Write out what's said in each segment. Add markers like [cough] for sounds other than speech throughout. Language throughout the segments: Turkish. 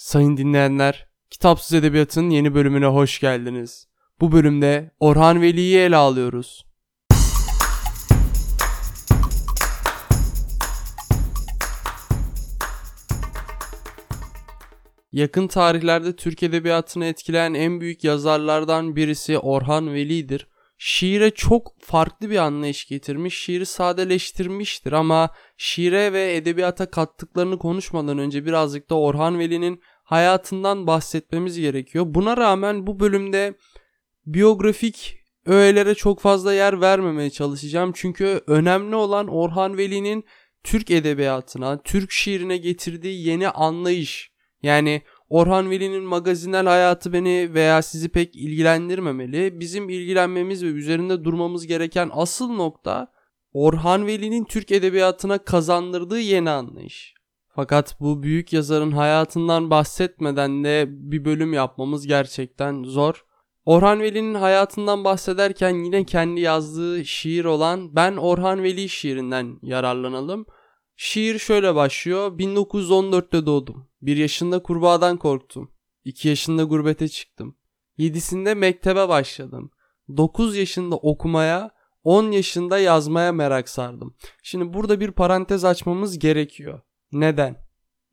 Sayın dinleyenler, Kitapsız Edebiyat'ın yeni bölümüne hoş geldiniz. Bu bölümde Orhan Veli'yi ele alıyoruz. Yakın tarihlerde Türk Edebiyatı'nı etkileyen en büyük yazarlardan birisi Orhan Veli'dir. Şiire çok farklı bir anlayış getirmiş, şiiri sadeleştirmiştir ama şiire ve edebiyata kattıklarını konuşmadan önce birazcık da Orhan Veli'nin hayatından bahsetmemiz gerekiyor. Buna rağmen bu bölümde biyografik öğelere çok fazla yer vermemeye çalışacağım. Çünkü önemli olan Orhan Veli'nin Türk edebiyatına, Türk şiirine getirdiği yeni anlayış. Yani Orhan Veli'nin magazinel hayatı beni veya sizi pek ilgilendirmemeli. Bizim ilgilenmemiz ve üzerinde durmamız gereken asıl nokta Orhan Veli'nin Türk edebiyatına kazandırdığı yeni anlayış. Fakat bu büyük yazarın hayatından bahsetmeden de bir bölüm yapmamız gerçekten zor. Orhan Veli'nin hayatından bahsederken yine kendi yazdığı şiir olan Ben Orhan Veli şiirinden yararlanalım. Şiir şöyle başlıyor. 1914'te doğdum. 1 yaşında kurbağadan korktum. 2 yaşında gurbete çıktım. 7'sinde mektebe başladım. 9 yaşında okumaya, 10 yaşında yazmaya merak sardım. Şimdi burada bir parantez açmamız gerekiyor. Neden?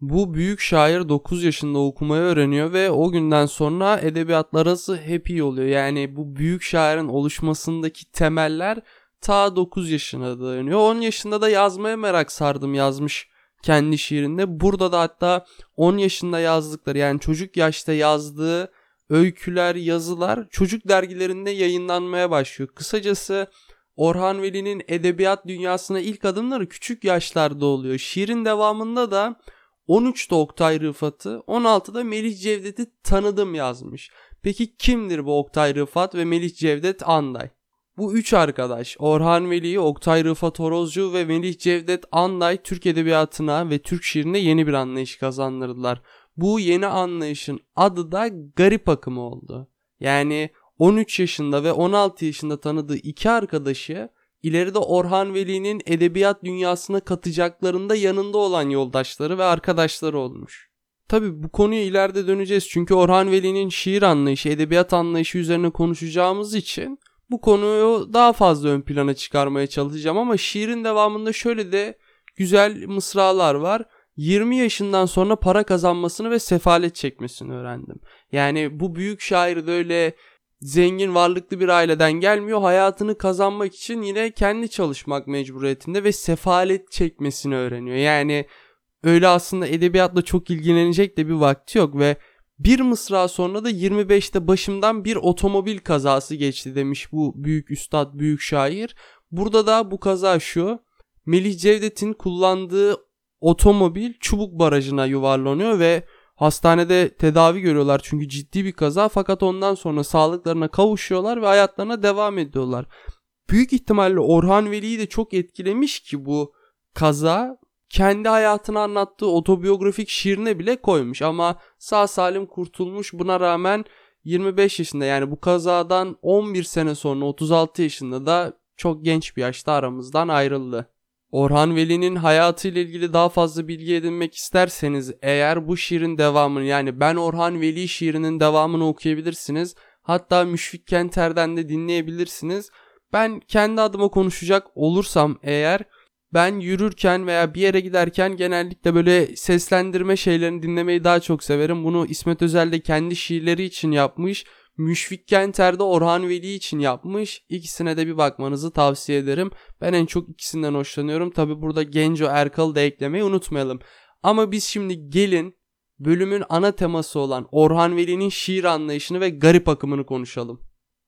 Bu büyük şair 9 yaşında okumayı öğreniyor ve o günden sonra edebiyatlar arası hep iyi oluyor. Yani bu büyük şairin oluşmasındaki temeller ta 9 yaşına dayanıyor. 10 yaşında da yazmaya merak sardım yazmış kendi şiirinde. Burada da hatta 10 yaşında yazdıkları yani çocuk yaşta yazdığı öyküler, yazılar çocuk dergilerinde yayınlanmaya başlıyor. Kısacası Orhan Veli'nin edebiyat dünyasına ilk adımları küçük yaşlarda oluyor. Şiirin devamında da 13'te Oktay Rıfat'ı, 16'da Melih Cevdet'i tanıdım yazmış. Peki kimdir bu Oktay Rıfat ve Melih Cevdet Anday? Bu üç arkadaş Orhan Veli, Oktay Rıfat Horozcu ve Melih Cevdet Anday Türk edebiyatına ve Türk şiirine yeni bir anlayış kazandırdılar. Bu yeni anlayışın adı da garip akımı oldu. Yani 13 yaşında ve 16 yaşında tanıdığı iki arkadaşı ileride Orhan Veli'nin edebiyat dünyasına katacaklarında yanında olan yoldaşları ve arkadaşları olmuş. Tabi bu konuya ileride döneceğiz çünkü Orhan Veli'nin şiir anlayışı, edebiyat anlayışı üzerine konuşacağımız için bu konuyu daha fazla ön plana çıkarmaya çalışacağım ama şiirin devamında şöyle de güzel mısralar var. 20 yaşından sonra para kazanmasını ve sefalet çekmesini öğrendim. Yani bu büyük şair de öyle zengin varlıklı bir aileden gelmiyor. Hayatını kazanmak için yine kendi çalışmak mecburiyetinde ve sefalet çekmesini öğreniyor. Yani öyle aslında edebiyatla çok ilgilenecek de bir vakti yok ve bir mısra sonra da 25'te başımdan bir otomobil kazası geçti demiş bu büyük üstad, büyük şair. Burada da bu kaza şu. Melih Cevdet'in kullandığı otomobil Çubuk Barajı'na yuvarlanıyor ve hastanede tedavi görüyorlar çünkü ciddi bir kaza fakat ondan sonra sağlıklarına kavuşuyorlar ve hayatlarına devam ediyorlar. Büyük ihtimalle Orhan Veli'yi de çok etkilemiş ki bu kaza kendi hayatını anlattığı otobiyografik şiirine bile koymuş ama sağ salim kurtulmuş buna rağmen 25 yaşında yani bu kazadan 11 sene sonra 36 yaşında da çok genç bir yaşta aramızdan ayrıldı. Orhan Veli'nin hayatıyla ilgili daha fazla bilgi edinmek isterseniz eğer bu şiirin devamını yani Ben Orhan Veli şiirinin devamını okuyabilirsiniz. Hatta Müşfik Kenter'den de dinleyebilirsiniz. Ben kendi adıma konuşacak olursam eğer ben yürürken veya bir yere giderken genellikle böyle seslendirme şeylerini dinlemeyi daha çok severim. Bunu İsmet Özel de kendi şiirleri için yapmış. Müşfik Kenter de Orhan Veli için yapmış. İkisine de bir bakmanızı tavsiye ederim. Ben en çok ikisinden hoşlanıyorum. Tabi burada Genco Erkal'ı da eklemeyi unutmayalım. Ama biz şimdi gelin bölümün ana teması olan Orhan Veli'nin şiir anlayışını ve garip akımını konuşalım.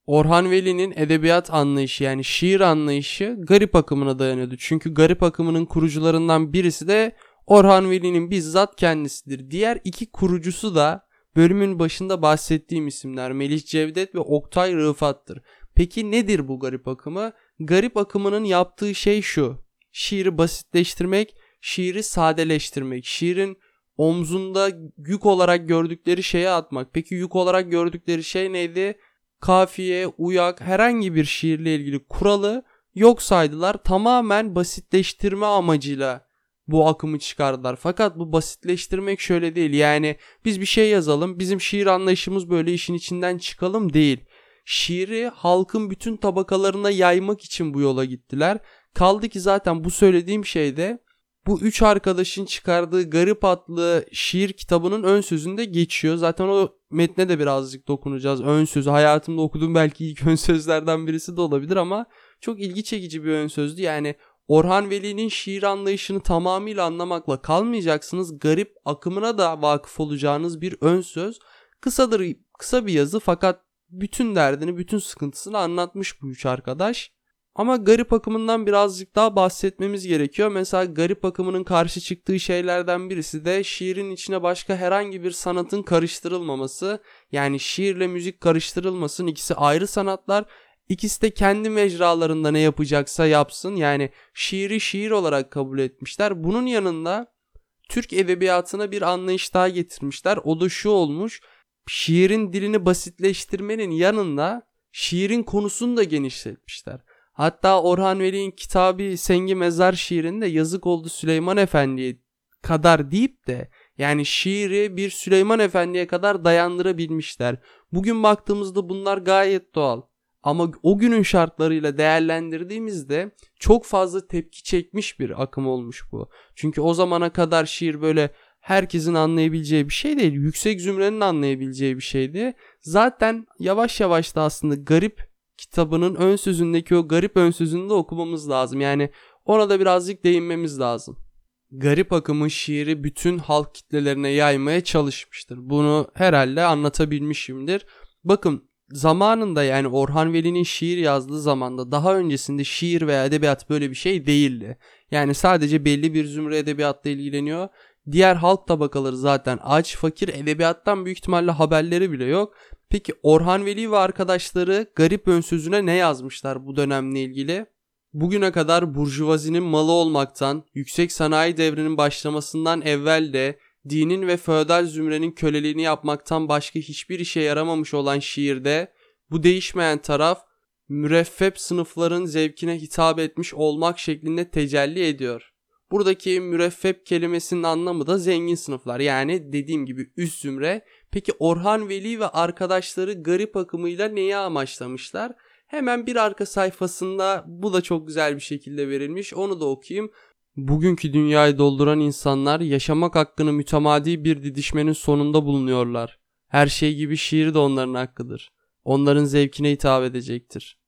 Orhan Veli'nin edebiyat anlayışı yani şiir anlayışı garip akımına dayanıyordu. Çünkü garip akımının kurucularından birisi de Orhan Veli'nin bizzat kendisidir. Diğer iki kurucusu da bölümün başında bahsettiğim isimler Melih Cevdet ve Oktay Rıfat'tır. Peki nedir bu garip akımı? Garip akımının yaptığı şey şu. Şiiri basitleştirmek, şiiri sadeleştirmek, şiirin omzunda yük olarak gördükleri şeye atmak. Peki yük olarak gördükleri şey neydi? Kafiye, uyak herhangi bir şiirle ilgili kuralı yok saydılar. Tamamen basitleştirme amacıyla bu akımı çıkardılar. Fakat bu basitleştirmek şöyle değil. Yani biz bir şey yazalım, bizim şiir anlayışımız böyle işin içinden çıkalım değil. Şiiri halkın bütün tabakalarına yaymak için bu yola gittiler. Kaldı ki zaten bu söylediğim şeyde bu üç arkadaşın çıkardığı Garip adlı şiir kitabının ön sözünde geçiyor. Zaten o metne de birazcık dokunacağız. Ön sözü hayatımda okuduğum belki ilk ön sözlerden birisi de olabilir ama çok ilgi çekici bir ön sözdü. Yani Orhan Veli'nin şiir anlayışını tamamıyla anlamakla kalmayacaksınız. Garip akımına da vakıf olacağınız bir ön söz. Kısadır, kısa bir yazı fakat bütün derdini, bütün sıkıntısını anlatmış bu üç arkadaş. Ama garip akımından birazcık daha bahsetmemiz gerekiyor. Mesela garip akımının karşı çıktığı şeylerden birisi de şiirin içine başka herhangi bir sanatın karıştırılmaması. Yani şiirle müzik karıştırılmasın. İkisi ayrı sanatlar. İkisi de kendi mecralarında ne yapacaksa yapsın. Yani şiiri şiir olarak kabul etmişler. Bunun yanında Türk edebiyatına bir anlayış daha getirmişler. O da şu olmuş. Şiirin dilini basitleştirmenin yanında şiirin konusunu da genişletmişler. Hatta Orhan Veli'nin kitabı Sengi Mezar şiirinde yazık oldu Süleyman Efendi'ye kadar deyip de yani şiiri bir Süleyman Efendi'ye kadar dayandırabilmişler. Bugün baktığımızda bunlar gayet doğal. Ama o günün şartlarıyla değerlendirdiğimizde çok fazla tepki çekmiş bir akım olmuş bu. Çünkü o zamana kadar şiir böyle herkesin anlayabileceği bir şey değil. Yüksek zümrenin anlayabileceği bir şeydi. Zaten yavaş yavaş da aslında garip kitabının ön sözündeki o garip ön sözünü de okumamız lazım. Yani ona da birazcık değinmemiz lazım. Garip akımı şiiri bütün halk kitlelerine yaymaya çalışmıştır. Bunu herhalde anlatabilmişimdir. Bakın zamanında yani Orhan Veli'nin şiir yazdığı zamanda daha öncesinde şiir veya edebiyat böyle bir şey değildi. Yani sadece belli bir zümre edebiyatla ilgileniyor. Diğer halk tabakaları zaten aç, fakir, edebiyattan büyük ihtimalle haberleri bile yok. Peki Orhan Veli ve arkadaşları garip ön ne yazmışlar bu dönemle ilgili? Bugüne kadar burjuvazinin malı olmaktan, yüksek sanayi devrinin başlamasından evvel de dinin ve feodal zümrenin köleliğini yapmaktan başka hiçbir işe yaramamış olan şiirde bu değişmeyen taraf müreffep sınıfların zevkine hitap etmiş olmak şeklinde tecelli ediyor. Buradaki müreffep kelimesinin anlamı da zengin sınıflar yani dediğim gibi üst zümre. Peki Orhan Veli ve arkadaşları garip akımıyla neyi amaçlamışlar? Hemen bir arka sayfasında bu da çok güzel bir şekilde verilmiş onu da okuyayım. Bugünkü dünyayı dolduran insanlar yaşamak hakkını mütemadi bir didişmenin sonunda bulunuyorlar. Her şey gibi şiir de onların hakkıdır. Onların zevkine hitap edecektir.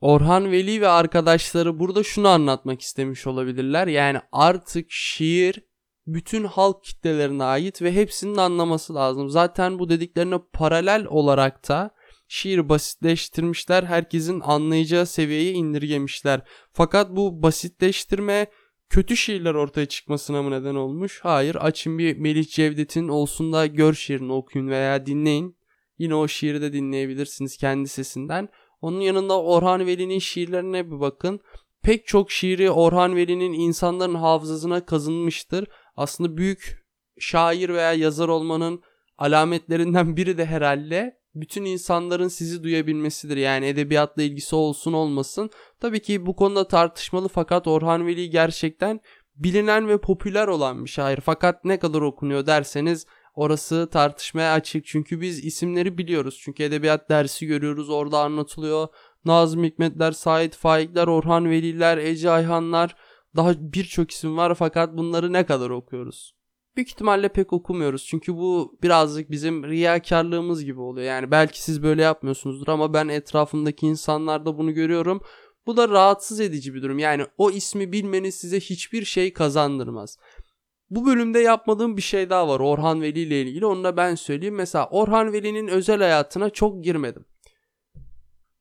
Orhan Veli ve arkadaşları burada şunu anlatmak istemiş olabilirler. Yani artık şiir bütün halk kitlelerine ait ve hepsinin anlaması lazım. Zaten bu dediklerine paralel olarak da şiir basitleştirmişler. Herkesin anlayacağı seviyeye indirgemişler. Fakat bu basitleştirme kötü şiirler ortaya çıkmasına mı neden olmuş? Hayır. Açın bir Melih Cevdet'in olsun da gör şiirini okuyun veya dinleyin. Yine o şiiri de dinleyebilirsiniz kendi sesinden. Onun yanında Orhan Veli'nin şiirlerine bir bakın. Pek çok şiiri Orhan Veli'nin insanların hafızasına kazınmıştır. Aslında büyük şair veya yazar olmanın alametlerinden biri de herhalde bütün insanların sizi duyabilmesidir. Yani edebiyatla ilgisi olsun olmasın. Tabii ki bu konuda tartışmalı fakat Orhan Veli gerçekten bilinen ve popüler olan bir şair. Fakat ne kadar okunuyor derseniz Orası tartışmaya açık çünkü biz isimleri biliyoruz. Çünkü edebiyat dersi görüyoruz orada anlatılıyor. Nazım Hikmetler, Said Faikler, Orhan Veliler, Ece Ayhanlar daha birçok isim var fakat bunları ne kadar okuyoruz? Büyük ihtimalle pek okumuyoruz. Çünkü bu birazcık bizim riyakarlığımız gibi oluyor. Yani belki siz böyle yapmıyorsunuzdur ama ben etrafımdaki insanlarda bunu görüyorum. Bu da rahatsız edici bir durum. Yani o ismi bilmeniz size hiçbir şey kazandırmaz. Bu bölümde yapmadığım bir şey daha var Orhan Veli ile ilgili. Onu da ben söyleyeyim. Mesela Orhan Veli'nin özel hayatına çok girmedim.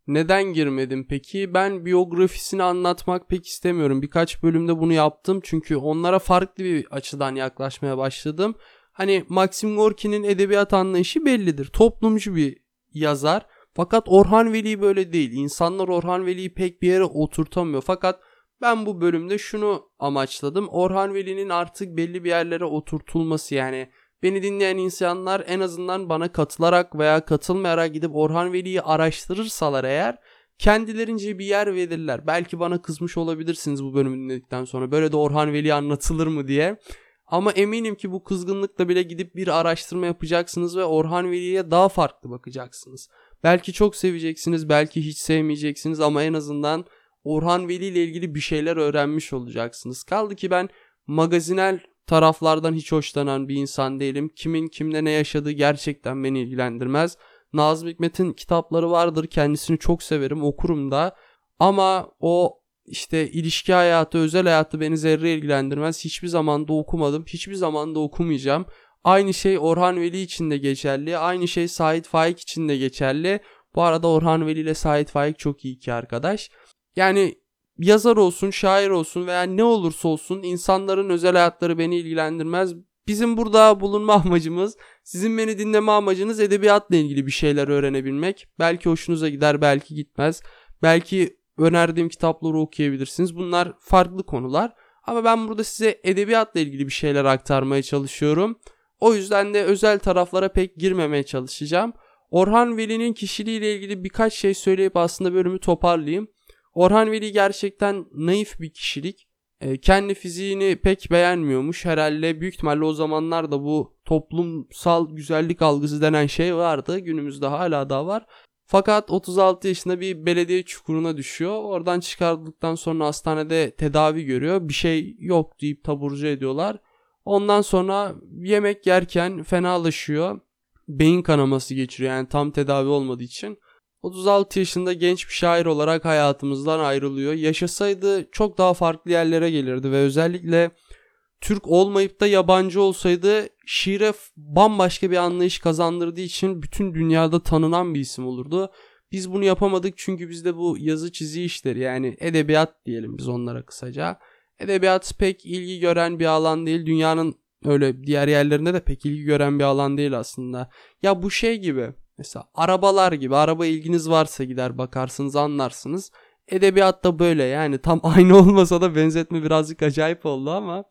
Neden girmedim peki? Ben biyografisini anlatmak pek istemiyorum. Birkaç bölümde bunu yaptım çünkü onlara farklı bir açıdan yaklaşmaya başladım. Hani Maxim Gorki'nin edebiyat anlayışı bellidir. Toplumcu bir yazar. Fakat Orhan Veli böyle değil. İnsanlar Orhan Veli'yi pek bir yere oturtamıyor. Fakat ben bu bölümde şunu amaçladım. Orhan Veli'nin artık belli bir yerlere oturtulması yani beni dinleyen insanlar en azından bana katılarak veya katılmayarak gidip Orhan Veli'yi araştırırsalar eğer kendilerince bir yer verirler. Belki bana kızmış olabilirsiniz bu bölümü dinledikten sonra. Böyle de Orhan Veli anlatılır mı diye. Ama eminim ki bu kızgınlıkla bile gidip bir araştırma yapacaksınız ve Orhan Veli'ye daha farklı bakacaksınız. Belki çok seveceksiniz, belki hiç sevmeyeceksiniz ama en azından Orhan Veli ile ilgili bir şeyler öğrenmiş olacaksınız. Kaldı ki ben magazinel taraflardan hiç hoşlanan bir insan değilim. Kimin kimle ne yaşadığı gerçekten beni ilgilendirmez. Nazım Hikmet'in kitapları vardır. Kendisini çok severim, okurum da. Ama o işte ilişki hayatı, özel hayatı beni zerre ilgilendirmez. Hiçbir zaman da okumadım. Hiçbir zaman da okumayacağım. Aynı şey Orhan Veli için de geçerli. Aynı şey Sait Faik için de geçerli. Bu arada Orhan Veli ile Sait Faik çok iyi iki arkadaş. Yani yazar olsun, şair olsun veya ne olursa olsun insanların özel hayatları beni ilgilendirmez. Bizim burada bulunma [laughs] amacımız, sizin beni dinleme amacınız edebiyatla ilgili bir şeyler öğrenebilmek. Belki hoşunuza gider, belki gitmez. Belki önerdiğim kitapları okuyabilirsiniz. Bunlar farklı konular. Ama ben burada size edebiyatla ilgili bir şeyler aktarmaya çalışıyorum. O yüzden de özel taraflara pek girmemeye çalışacağım. Orhan Veli'nin kişiliğiyle ilgili birkaç şey söyleyip aslında bölümü toparlayayım. Orhan Veli gerçekten naif bir kişilik. E, kendi fiziğini pek beğenmiyormuş. Herhalde büyük ihtimalle o zamanlarda bu toplumsal güzellik algısı denen şey vardı. Günümüzde hala da var. Fakat 36 yaşında bir belediye çukuruna düşüyor. Oradan çıkardıktan sonra hastanede tedavi görüyor. Bir şey yok deyip taburcu ediyorlar. Ondan sonra yemek yerken fenalaşıyor. Beyin kanaması geçiriyor yani tam tedavi olmadığı için. 36 yaşında genç bir şair olarak hayatımızdan ayrılıyor. Yaşasaydı çok daha farklı yerlere gelirdi ve özellikle Türk olmayıp da yabancı olsaydı şiire bambaşka bir anlayış kazandırdığı için bütün dünyada tanınan bir isim olurdu. Biz bunu yapamadık çünkü bizde bu yazı çizi işleri yani edebiyat diyelim biz onlara kısaca. Edebiyat pek ilgi gören bir alan değil. Dünyanın öyle diğer yerlerinde de pek ilgi gören bir alan değil aslında. Ya bu şey gibi mesela arabalar gibi araba ilginiz varsa gider bakarsınız anlarsınız. Edebiyat da böyle yani tam [laughs] aynı olmasa da benzetme birazcık acayip oldu ama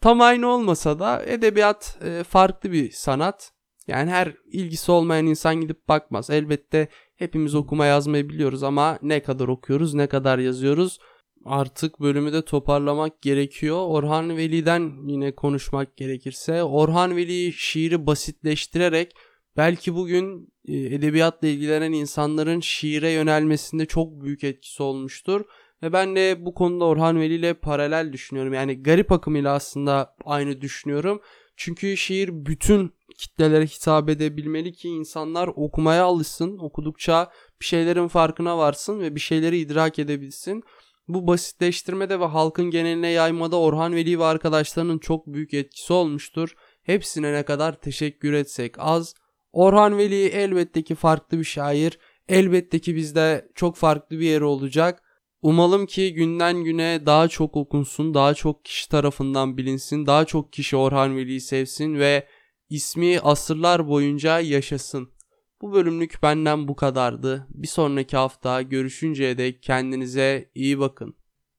tam aynı olmasa da edebiyat e, farklı bir sanat. Yani her ilgisi olmayan insan gidip bakmaz. Elbette hepimiz okuma yazmayı biliyoruz ama ne kadar okuyoruz, ne kadar yazıyoruz artık bölümü de toparlamak gerekiyor. Orhan Veli'den yine konuşmak gerekirse Orhan Veli şiiri basitleştirerek belki bugün e, edebiyatla ilgilenen insanların şiire yönelmesinde çok büyük etkisi olmuştur. Ve ben de bu konuda Orhan Veli ile paralel düşünüyorum. Yani garip akımıyla aslında aynı düşünüyorum. Çünkü şiir bütün kitlelere hitap edebilmeli ki insanlar okumaya alışsın. Okudukça bir şeylerin farkına varsın ve bir şeyleri idrak edebilsin. Bu basitleştirmede ve halkın geneline yaymada Orhan Veli ve arkadaşlarının çok büyük etkisi olmuştur. Hepsine ne kadar teşekkür etsek az. Orhan Veli elbette ki farklı bir şair. Elbette ki bizde çok farklı bir yeri olacak. Umalım ki günden güne daha çok okunsun, daha çok kişi tarafından bilinsin, daha çok kişi Orhan Veli'yi sevsin ve ismi asırlar boyunca yaşasın. Bu bölümlük benden bu kadardı. Bir sonraki hafta görüşünceye dek kendinize iyi bakın.